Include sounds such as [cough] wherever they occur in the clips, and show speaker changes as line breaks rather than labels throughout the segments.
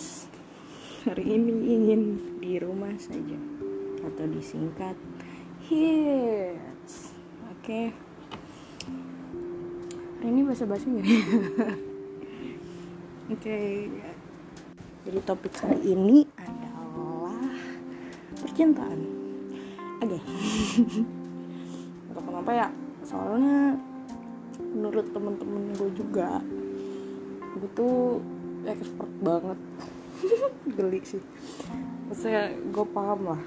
podcast hari ini ingin di rumah saja atau disingkat. Hits. Oke. Hari ini bahasa basi nggak ya? [laughs] oke. Jadi topik hari ini adalah percintaan. Oke. [laughs] Untuk kenapa ya. Soalnya menurut temen-temen gue juga gue tuh expert banget [laughs] geli sih. Maksudnya gue paham lah.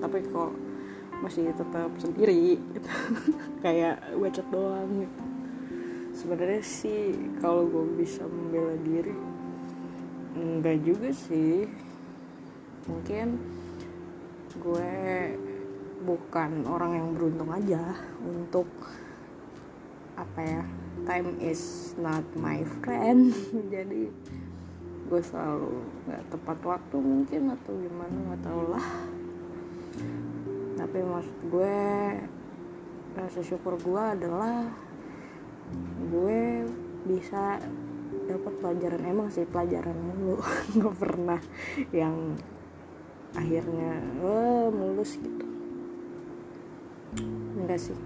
Tapi kok masih tetap sendiri gitu. [laughs] kayak bacot doang gitu. Sebenarnya sih kalau gue bisa membela diri enggak juga sih. Mungkin gue bukan orang yang beruntung aja untuk apa ya time is not my friend. [laughs] Jadi gue selalu nggak tepat waktu mungkin atau gimana nggak tau lah. Tapi maksud gue rasa syukur gue adalah gue bisa dapat pelajaran emang sih pelajaran lu [laughs] nggak pernah yang akhirnya oh, mulus gitu. Enggak sih.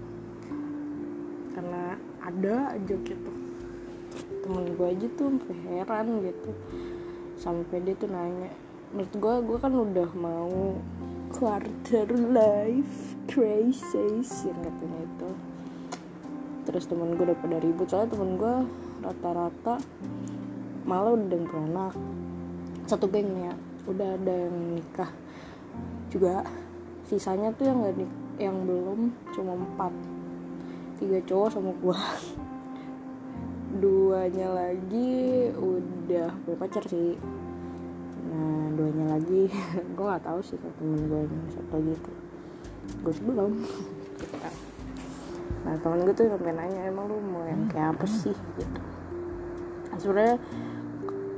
Karena ada aja gitu. Temen gue aja tuh heran gitu sampai dia tuh nanya. Menurut gue gue kan udah mau quarter life crisis yang katanya itu. Terus temen gue udah pada ribut soalnya temen gue rata-rata malah udah yang anak. Satu geng ya udah ada yang nikah juga. Sisanya tuh yang gak yang belum cuma empat. Tiga cowok sama gua duanya lagi udah punya pacar sih. Nah duanya lagi. [laughs] Gue nggak tahu sih temen gue yang satu gitu. Gue sih belum. [laughs] Nah temen gue tuh sampai nanya emang lu mau yang kayak apa sih? gitu. Nah, sebenarnya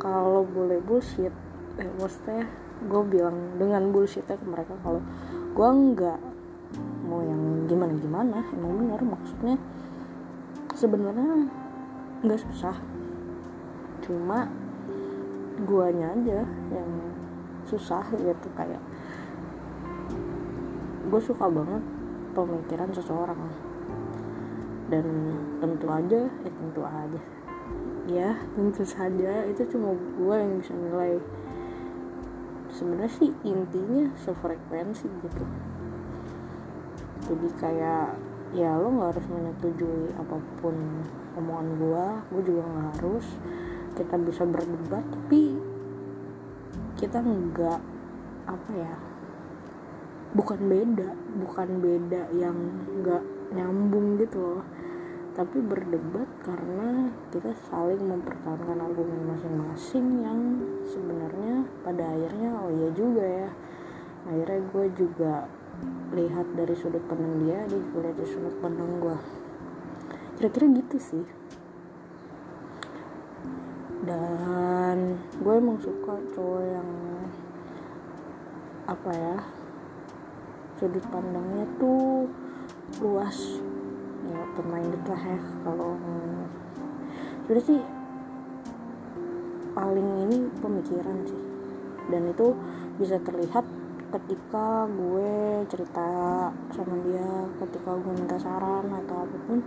kalau boleh bullshit eh, maksudnya gue bilang dengan bullshitnya ke mereka kalau gue nggak mau yang gimana gimana emang benar maksudnya. Sebenarnya nggak susah. Cuma guanya aja yang susah gitu kayak gue suka banget pemikiran seseorang. Dan tentu aja ya tentu aja. Ya tentu saja. Itu cuma gue yang bisa nilai. Sebenarnya sih intinya sefrekuensi gitu. Jadi kayak ya lo nggak harus menyetujui apa pun omongan gue gue juga nggak harus. Kita bisa berdebat tapi kita nggak apa ya bukan beda bukan beda yang nggak nyambung gitu loh. Tapi berdebat karena kita saling mempertahankan argumen masing-masing yang sebenarnya pada akhirnya oh iya juga ya. Akhirnya gue juga lihat dari sudut pandang dia dia juga lihat dari sudut pandang gue kira-kira gitu sih. Dan gue emang suka cowok yang apa ya sudut pandangnya tuh luas. Ya pemain lah ya kalau sudah sih paling ini pemikiran sih. Dan itu bisa terlihat ketika gue cerita sama dia ketika gue minta saran atau apa pun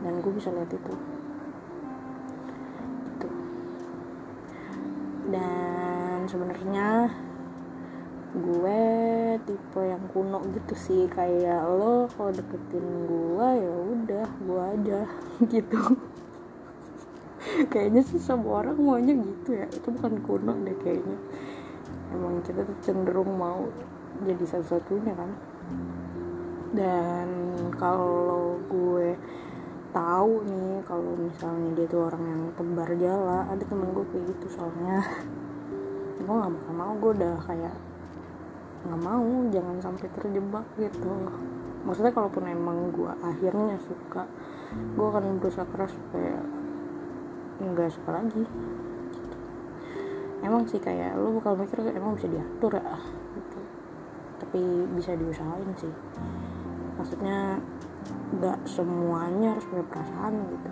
dan gue bisa lihat itu. Gitu. Dan sebenarnya gue tipe yang kuno gitu sih. Kayak lo kalau deketin gue ya udah gue aja. [laughs] Gitu. Kayaknya sih semua orang maunya gitu ya. Itu bukan kuno deh kayaknya. Emang kita tuh cenderung mau jadi satu-satunya kan. Dan kalau gue tahu nih kalau misalnya dia tuh orang yang tebar jala. Ada temen gue kayak gitu soalnya. [laughs] Gue gak bakal mau gue udah kayak nggak mau jangan sampai terjebak gitu. Maksudnya kalaupun emang gue akhirnya suka gue akan berusaha keras supaya nggak suka lagi. Emang sih kayak lu bakal mikir emang bisa diatur ya gitu. Tapi bisa diusahain sih. Maksudnya nggak semuanya harus punya perasaan gitu.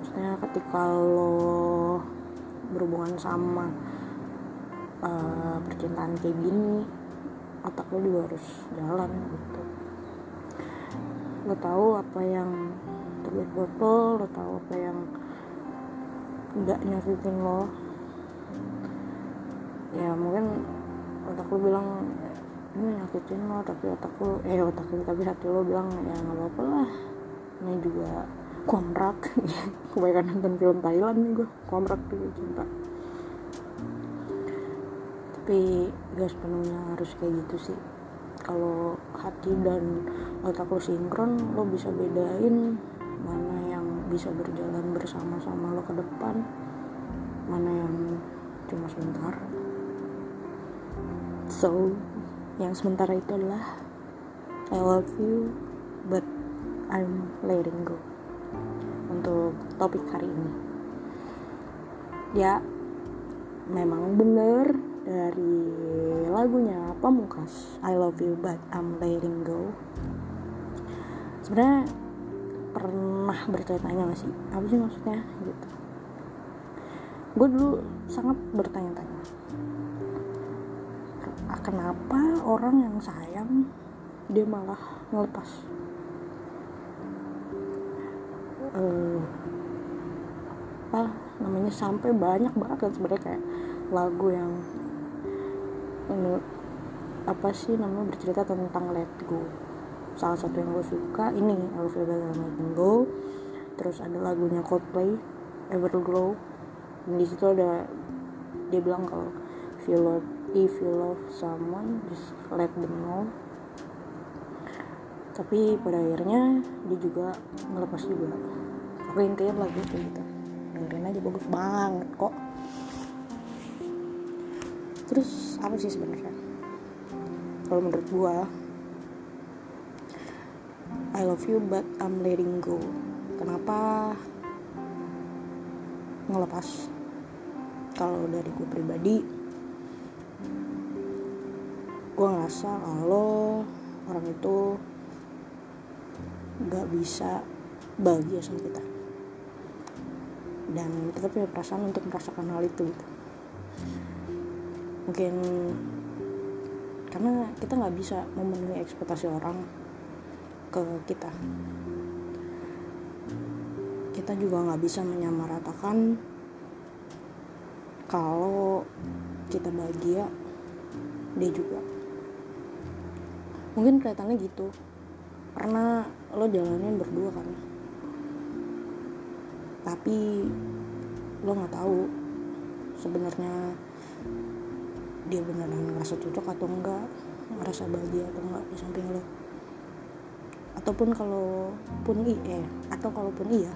Maksudnya ketika lo berhubungan sama uh, percintaan kayak gini otak lo juga harus jalan gitu. Lo tahu apa yang terbaik buat lo lo tahu apa yang nggak nyakitin lo. Ya mungkin otak lo bilang ini nyakitin lo tapi otak lo eh otak lo tapi hati lo bilang ya nggak apa-apa lah. Ini juga kontrak. [laughs] Kebanyakan nonton film Thailand nih gue kontrak juga cinta. Tapi gak sepenuhnya harus kayak gitu sih. Kalau hati dan otak lo sinkron lo bisa bedain mana yang bisa berjalan bersama-sama lo ke depan mana yang cuma sebentar. So yang sementara itu adalah I love you but I'm letting go. Untuk topik hari ini. Ya memang bener dari lagunya Pamungkas I love you but I'm letting go. Sebenarnya pernah bertanya-tanya gak sih? Apa sih maksudnya? Gitu. Gue dulu sangat bertanya-tanya kenapa orang yang sayang dia malah ngelepas? Uh, apa namanya sampai banyak banget kan sebenarnya kayak lagu yang ini apa sih namanya bercerita tentang let go. Salah satu yang gue suka ini I You Better Than Go. Terus ada lagunya Coldplay Everglow. Di situ ada dia bilang kalau love if you love someone just let them know. Tapi pada akhirnya dia juga ngelepas juga. Rintian lagu gitu. Dengerin aja bagus banget kok. Terus apa sih sebenarnya? Kalau menurut gua I love you but I'm letting go. Kenapa ngelepas? Kalau dari gue pribadi gue ngerasa kalau orang itu gak bisa bahagia sama kita. Dan kita punya perasaan untuk merasakan hal itu gitu. Mungkin karena kita nggak bisa memenuhi ekspektasi orang ke kita. Kita juga nggak bisa menyamaratakan kalau kita bahagia dia juga mungkin kelihatannya gitu. Karena lo jalanin berdua kan. Tapi lo nggak tahu sebenarnya dia beneran ngerasa cocok atau enggak ngerasa bahagia atau enggak di samping lo. Ataupun kalau pun iya atau kalaupun iya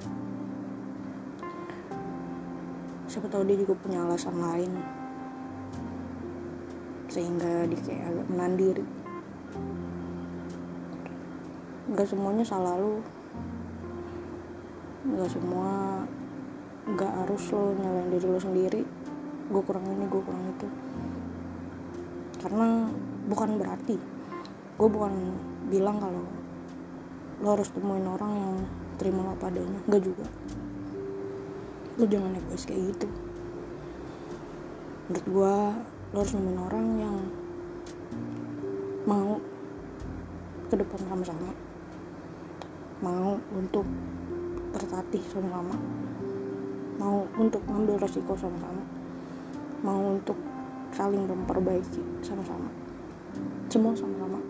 siapa tahu dia juga punya alasan lain. Sehingga dia kayak agak menandiri nggak semuanya salah lu. Nggak semua nggak harus lo nyalain diri lo sendiri. Gue kurang ini gue kurang itu. Karena bukan berarti gue bukan bilang kalau lo harus temuin orang yang terima lo padanya nggak juga. Lo jangan egois kayak gitu. Menurut gue lo harus nemuin orang yang mau ke depan sama-sama mau untuk tertatih sama-sama mau untuk ngambil resiko sama-sama mau untuk saling memperbaiki sama-sama semua sama-sama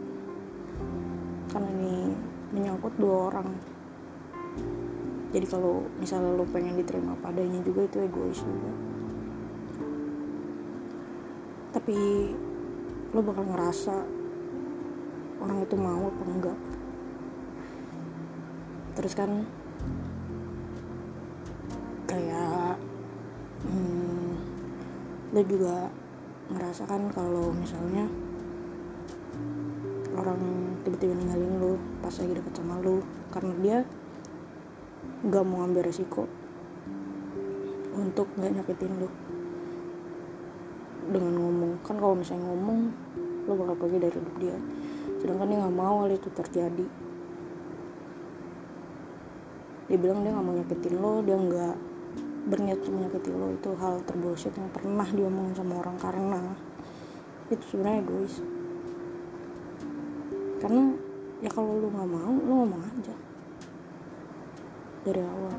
karena ini menyangkut dua orang. Jadi kalau misalnya lo pengen diterima padanya juga itu egois juga. Tapi lo bakal ngerasa orang itu mau apa enggak terus kan kayak hmm, lo juga ngerasakan kalau misalnya orang tiba-tiba ninggalin lo pas lagi deket sama lo karena dia nggak mau ambil resiko untuk nggak nyakitin lo dengan ngomong kan kalau misalnya ngomong lo bakal pergi dari hidup dia. Sedangkan dia nggak mau hal itu terjadi dia bilang dia nggak mau nyakitin lo dia nggak berniat untuk menyakiti lo. Itu hal terbullshit yang pernah diomongin sama orang karena itu sebenarnya egois. Karena ya kalau lu nggak mau lu ngomong aja. Dari awal.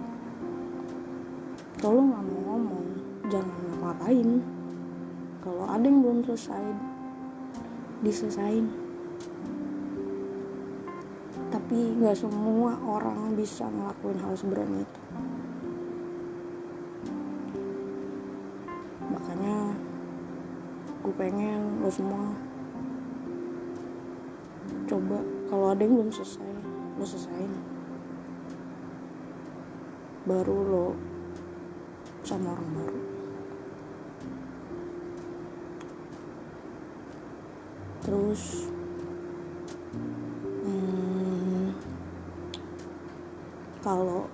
Kalau lu nggak mau ngomong jangan ngapain kalau ada yang belum selesai diselesain tapi nggak semua orang bisa ngelakuin hal seberani itu. Makanya gue pengen lo semua coba. Kalau ada yang belum selesai lo selesaiin. Baru lo sama orang baru. Terus kalau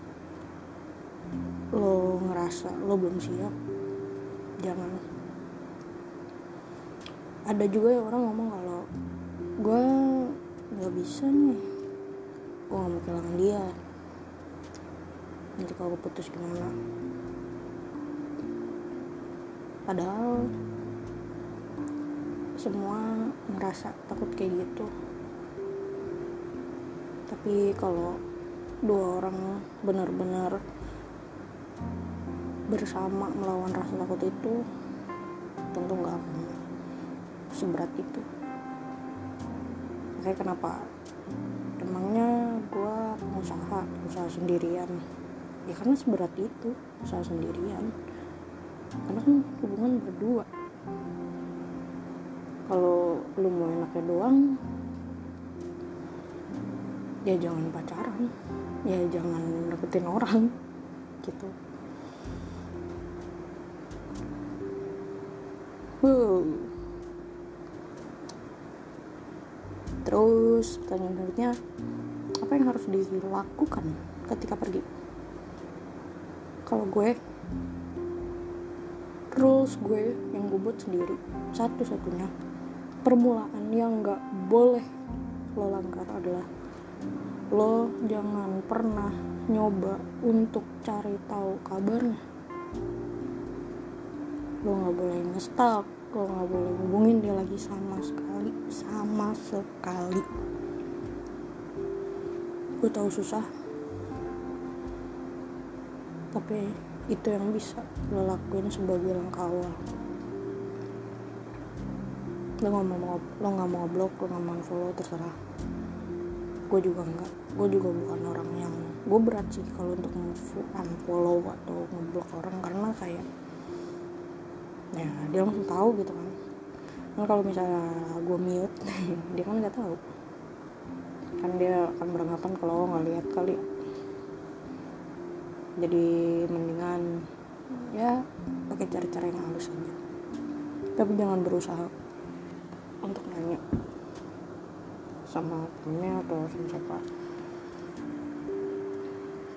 lo ngerasa lo belum siap jangan. Ada juga yang orang ngomong kalau gue nggak bisa nih gue gak mau kehilangan dia. Nanti kalau gue putus gimana? Padahal semua ngerasa takut kayak gitu. Tapi kalau dua orang benar-benar bersama melawan rasa takut itu tentu nggak akan seberat itu. Makanya kenapa? Emangnya gue usaha usaha sendirian. Ya karena seberat itu usaha sendirian. Karena kan hubungan berdua. Kalau lu mau enaknya doang ya jangan pacaran ya jangan deketin orang gitu wow. terus pertanyaan berikutnya apa yang harus dilakukan ketika pergi kalau gue rules gue yang gue buat sendiri satu-satunya permulaan yang nggak boleh lo langgar adalah lo jangan pernah nyoba untuk cari tahu kabarnya. Lo nggak boleh ngestalk lo nggak boleh hubungin dia lagi sama sekali sama sekali. Gue tahu susah. Tapi itu yang bisa lo lakuin sebagai langkah awal. Lo nggak mau lo nggak mau blok lo nggak mau follow terserah gue juga enggak. Gue juga bukan orang yang gue berat sih kalau untuk unfollow atau ngeblok orang karena kayak ya dia langsung tahu gitu kan. Kan kalau misalnya gue mute [laughs] dia kan nggak tahu. Kan dia akan beranggapan kalau nggak lihat kali. Jadi mendingan ya pakai cara-cara yang halus aja. Tapi jangan berusaha untuk nanya sama temennya atau sama siapa.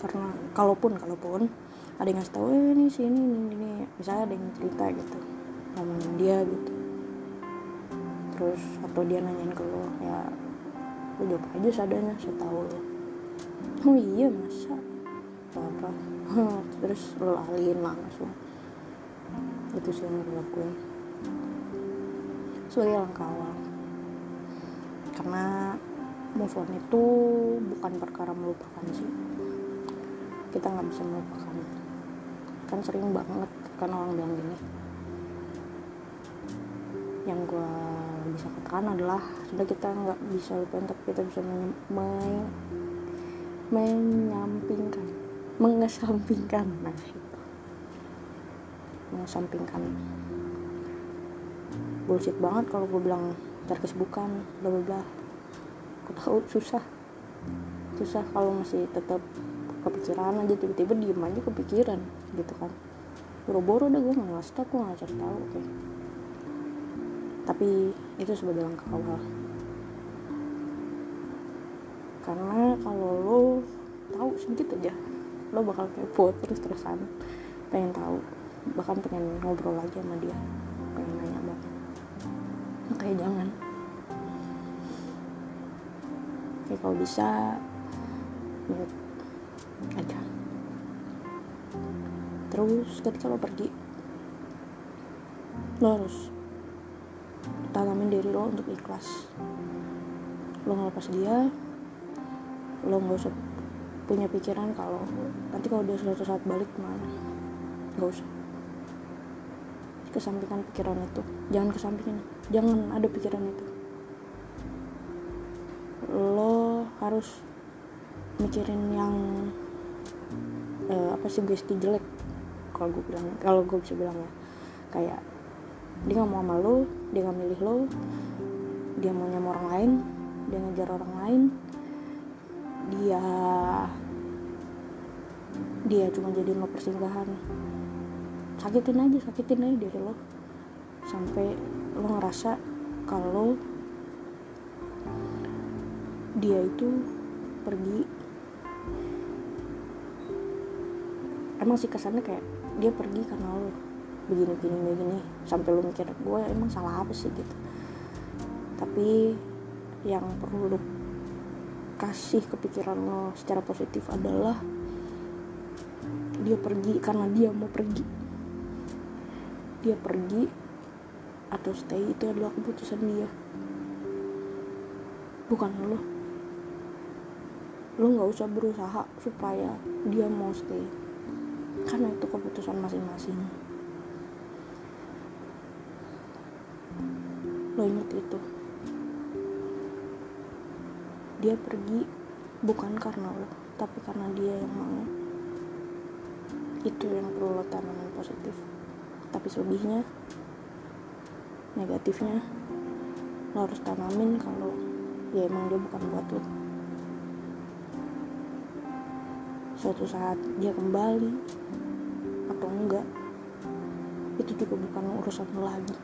Karena kalaupun kalaupun ada yang ngasih tahu eh, ini sini ini ini misalnya ada yang cerita gitu ngomongin dia gitu. Terus atau dia nanyain ke lo ya lo jawab aja sadanya saya tahu lo oh iya masa? Apa [laughs] terus lo alihin lah langsung. Itu sih yang gue lakuin. Sebagai langkah awal karena move on itu bukan perkara melupakan sih. Kita nggak bisa melupakan. Kan sering banget kan orang bilang gini. Yang gue bisa katakan adalah sudah kita nggak bisa lupain tapi kita bisa men menyampingkan. Mengesampingkan. Nah itu. Mengesampingkan. Bullshit banget kalau gue bilang cari kesibukan bla bla bla. Aku tahu susah. Susah kalau masih tetap kepikiran aja tiba-tiba diem aja kepikiran gitu kan. Boro-boro deh gue nggak ngasih tau gue nggak cari tahu oke. Tapi itu sebagai langkah awal. Karena kalau lo tahu sedikit aja lo bakal kepo terus terusan pengen tahu bahkan pengen ngobrol lagi sama dia jangan. Oke, kalau bisa menurut aja terus ketika lo pergi lo harus tanamin diri lo untuk ikhlas. Lo ngelepas dia lo nggak usah punya pikiran kalau nanti kalau udah suatu saat balik ke mana nggak usah kesampingkan pikiran itu. Jangan kesampingkan jangan ada pikiran itu. Lo harus mikirin yang uh, apa sih gue jelek kalau gue bilang kalau gue bisa bilang ya. Kayak dia nggak mau sama lo dia nggak milih lo dia mau nyama orang lain dia ngejar orang lain dia dia cuma jadi lo persinggahan sakitin aja sakitin aja diri lo. Sampai lo ngerasa kalau dia itu pergi. Emang sih kesannya kayak dia pergi karena lo. Begini begini begini. Sampai lo mikir gue emang salah apa sih? gitu. Tapi yang perlu lo kasih kepikiran lo secara positif adalah dia pergi karena dia mau pergi dia pergi atau stay itu adalah keputusan dia. Bukan lo. Lo nggak usah berusaha supaya dia mau stay. Karena itu keputusan masing-masing. Lo inget itu. Dia pergi bukan karena lo tapi karena dia yang mau. Itu yang perlu lo tanamin positif tapi selebihnya negatifnya lo harus tanamin kalau ya emang dia bukan buat lo. Suatu saat dia kembali atau enggak itu juga bukan urusan lo lagi.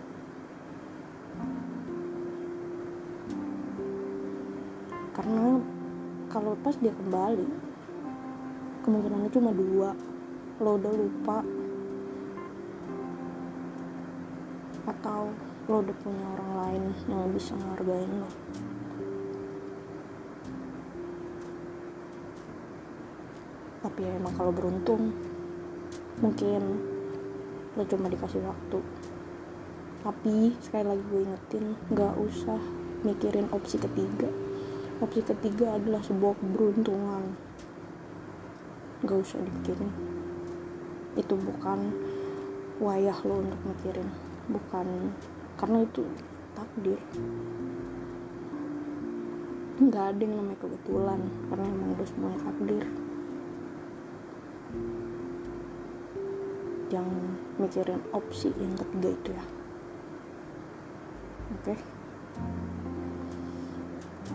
Karena kalau pas dia kembali kemungkinannya cuma dua. Lo udah lupa atau lo udah punya orang lain yang bisa ngehargain lo. Tapi ya emang kalau beruntung mungkin lo cuma dikasih waktu. Tapi sekali lagi gue ingetin nggak usah mikirin opsi ketiga. Opsi ketiga adalah sebuah keberuntungan. Gak usah dipikirin. Itu bukan wayah lo untuk mikirin bukan karena itu takdir. Nggak ada yang namanya kebetulan karena emang udah semuanya takdir. Jangan mikirin opsi yang ketiga itu ya. Oke? Okay?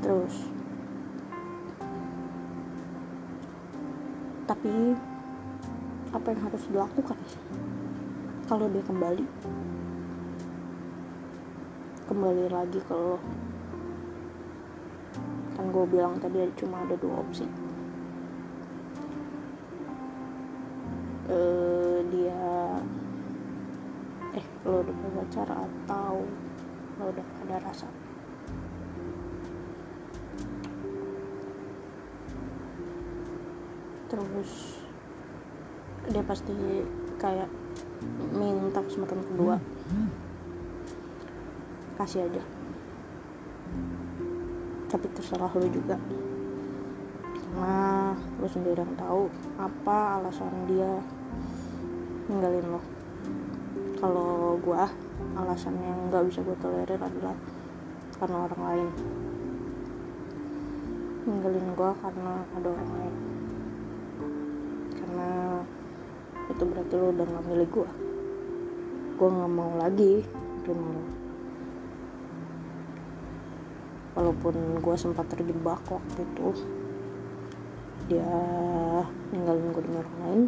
terus. Tapi apa yang harus dilakukan? Kalau dia kembali kembali lagi ke lo. Kan gue bilang tadi cuma ada dua opsi. Uh, dia eh lo udah pacar atau lo udah ada rasa? Terus dia pasti kayak minta kesempatan kedua kasih aja. Tapi terserah lo juga. Karena lo sendiri yang tahu apa alasan dia ninggalin lo. Kalau gua alasan yang nggak bisa gue tolerir adalah karena orang lain. Ninggalin gua karena ada orang lain. Karena itu berarti lo udah gak milih gue gue gak mau lagi terima lo walaupun gue sempat terjebak waktu itu dia ninggalin gue dengan orang lain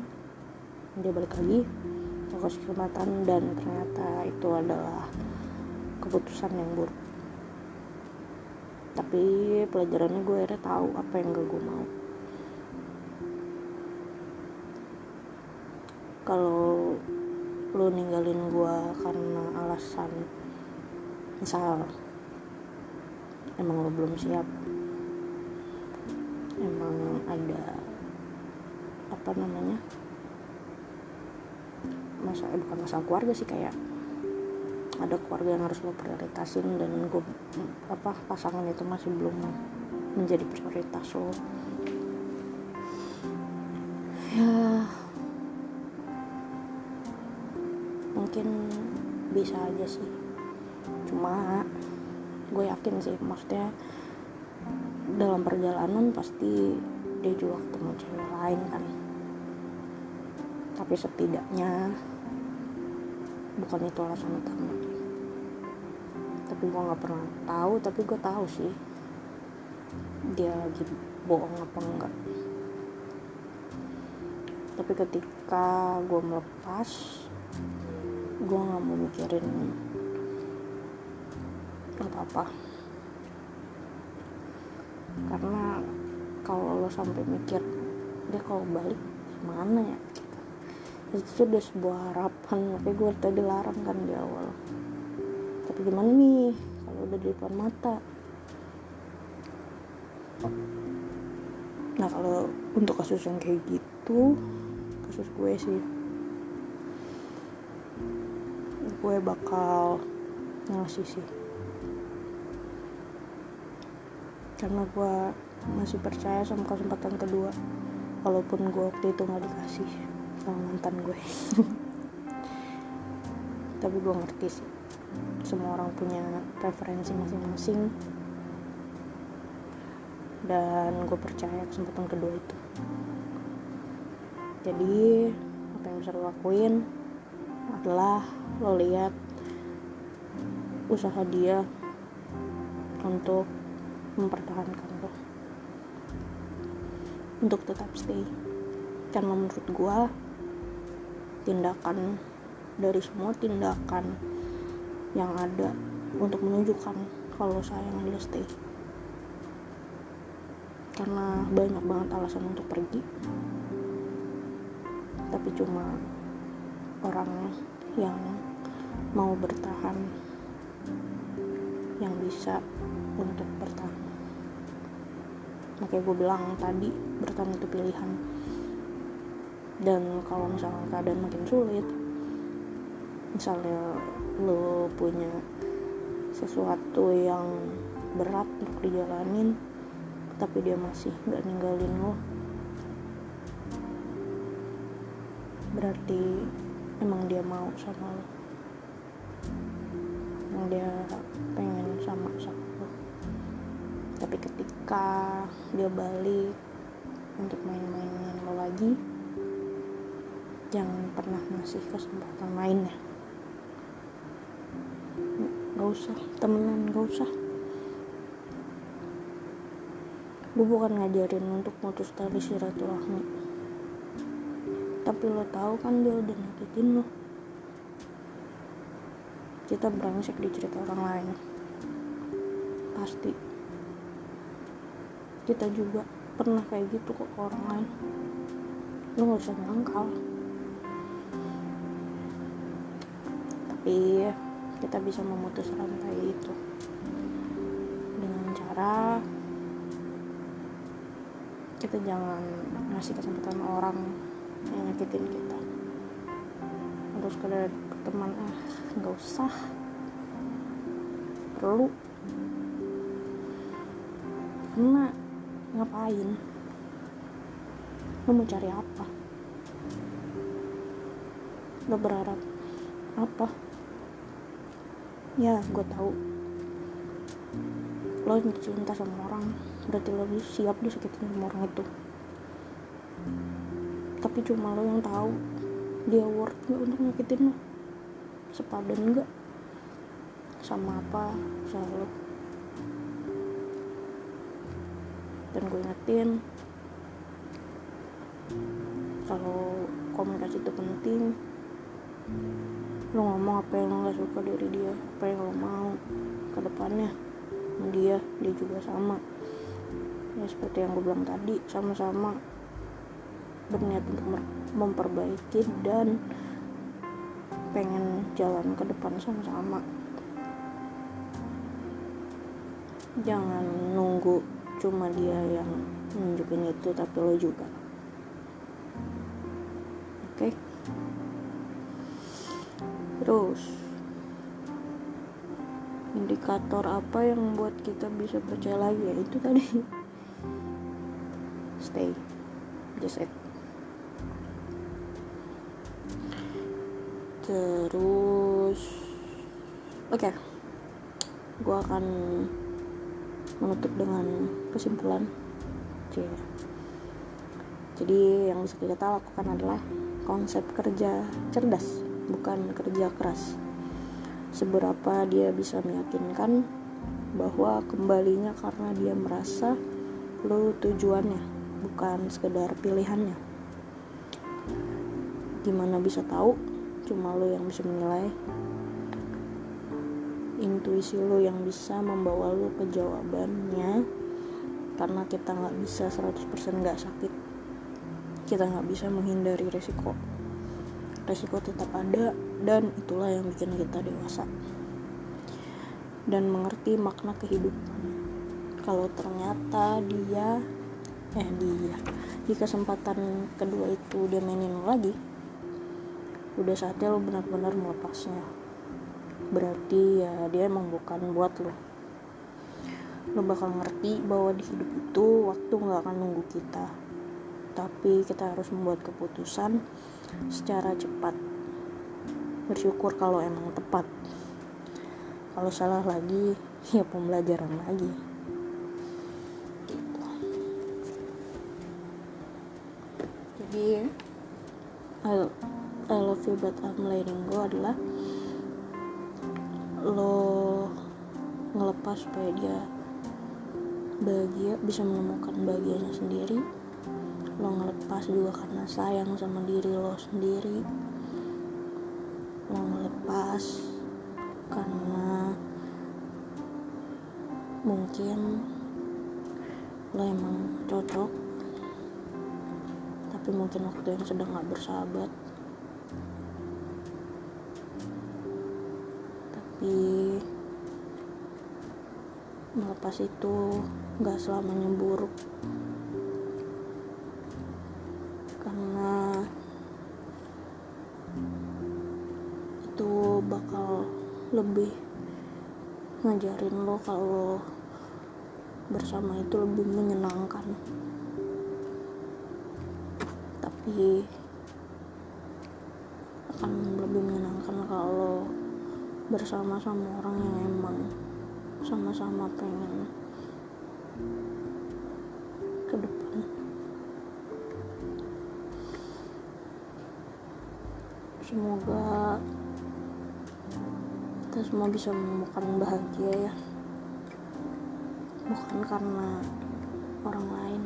dia balik lagi kasih kesempatan dan ternyata itu adalah keputusan yang buruk. Tapi pelajarannya gue akhirnya tahu apa yang gak gue mau. Kalau lu ninggalin gue karena alasan misal emang lo belum siap. Emang ada apa namanya masa eh, bukan masalah keluarga sih kayak ada keluarga yang harus lo prioritasin dan gue apa pasangan itu masih belum menjadi prioritas lo. Ya mungkin bisa aja sih. Cuma gue yakin sih maksudnya dalam perjalanan pasti dia juga ketemu cewek lain kan. Tapi setidaknya bukan itu alasan utama. Tapi gue nggak pernah tahu tapi gue tahu sih dia lagi bohong apa enggak. Tapi ketika gue melepas gue nggak mau mikirin apa apa karena kalau lo sampai mikir dia kalau balik gimana ya? Itu udah sebuah harapan tapi gue tadi larang kan di awal. Tapi gimana nih kalau udah di depan mata? Nah kalau untuk kasus yang kayak gitu kasus gue sih gue bakal ngasih sih karena gue masih percaya sama kesempatan kedua. Walaupun gue waktu itu nggak dikasih sama mantan gue. [laughs] Tapi gue ngerti sih semua orang punya preferensi masing-masing. Dan gue percaya kesempatan kedua itu. Jadi apa yang bisa lo lakuin adalah lo lihat usaha dia untuk mempertahankan lo untuk tetap stay. Karena menurut gue tindakan dari semua tindakan yang ada untuk menunjukkan kalau sayang dia stay. Karena banyak banget alasan untuk pergi. Tapi cuma orang yang mau bertahan yang bisa untuk bertahan. Makanya gue bilang tadi bertahan itu pilihan. Dan kalau misalnya keadaan makin sulit misalnya lo punya sesuatu yang berat untuk dijalanin tapi dia masih nggak ninggalin lo berarti emang dia mau sama lo emang dia sama lo tapi ketika dia balik untuk main-mainin lo lagi jangan pernah ngasih kesempatan lainnya gak usah temenan gak usah. Gue bukan ngajarin untuk mutus tali silaturahmi. Tapi lo tahu kan dia udah nyakitin lo. Kita brengsek di cerita orang lain pasti. Kita juga pernah kayak gitu kok ke orang lain. Lo gak usah nyangkal tapi kita bisa memutus rantai itu. Dengan cara kita jangan ngasih kesempatan orang yang nyakitin kita. Terus kalau teman ah nggak usah. Perlu karena ngapain? Lo mau cari apa? Lo berharap apa? Ya gue tahu. Lo cinta sama orang berarti lo siap disakitin sama orang itu. Tapi cuma lo yang tahu dia worth gak untuk nyakitin lo? Sepadan gak sama apa? Lo dan gue ingetin kalau komunikasi itu penting lo ngomong apa yang lo gak suka dari dia apa yang lo mau ke depannya dia dia juga sama. Ya seperti yang gue bilang tadi sama-sama berniat untuk memperbaiki dan pengen jalan ke depan sama-sama. Jangan nunggu cuma dia yang nunjukin itu tapi lo juga. Oke? Okay? terus indikator apa yang buat kita bisa percaya lagi? Ya itu tadi. [laughs] Stay. Just it. Terus oke. Okay. gue akan menutup dengan kesimpulan. Jadi yang bisa kita lakukan adalah konsep kerja cerdas bukan kerja keras. Seberapa dia bisa meyakinkan bahwa kembalinya karena dia merasa lo tujuannya bukan sekedar pilihannya. Gimana bisa tahu? Cuma lo yang bisa menilai. Intuisi lo yang bisa membawa lo ke jawabannya karena kita nggak bisa 100% nggak sakit. Kita nggak bisa menghindari resiko. Resiko tetap ada dan itulah yang bikin kita dewasa. Dan mengerti makna kehidupan. Kalau ternyata dia eh dia. Di kesempatan kedua itu dia mainin lagi udah saatnya lo benar-benar melepasnya. Berarti ya dia emang bukan buat lo lo bakal ngerti bahwa di hidup itu waktu nggak akan nunggu kita. Tapi kita harus membuat keputusan secara cepat. Bersyukur kalau emang tepat. Kalau salah lagi [laughs] ya pembelajaran lagi. Gitu. jadi ayo I love you but I'm letting go adalah lo ngelepas supaya dia bahagia bisa menemukan bahagianya sendiri. Lo ngelepas juga karena sayang sama diri lo sendiri. Lo ngelepas karena mungkin lo emang cocok. Tapi mungkin waktu yang sedang gak bersahabat tapi melepas itu gak selamanya buruk. Karena itu bakal lebih ngajarin lo kalau bersama itu lebih menyenangkan. Tapi akan lebih menyenangkan kalau bersama sama orang yang emang sama-sama pengen ke depan. Semoga kita semua bisa menemukan bahagia ya. Bukan karena orang lain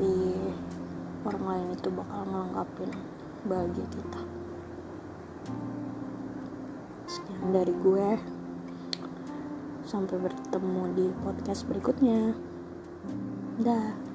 tapi orang lain itu bakal ngelengkapin bahagia kita dari gue. Sampai bertemu di podcast berikutnya. Dah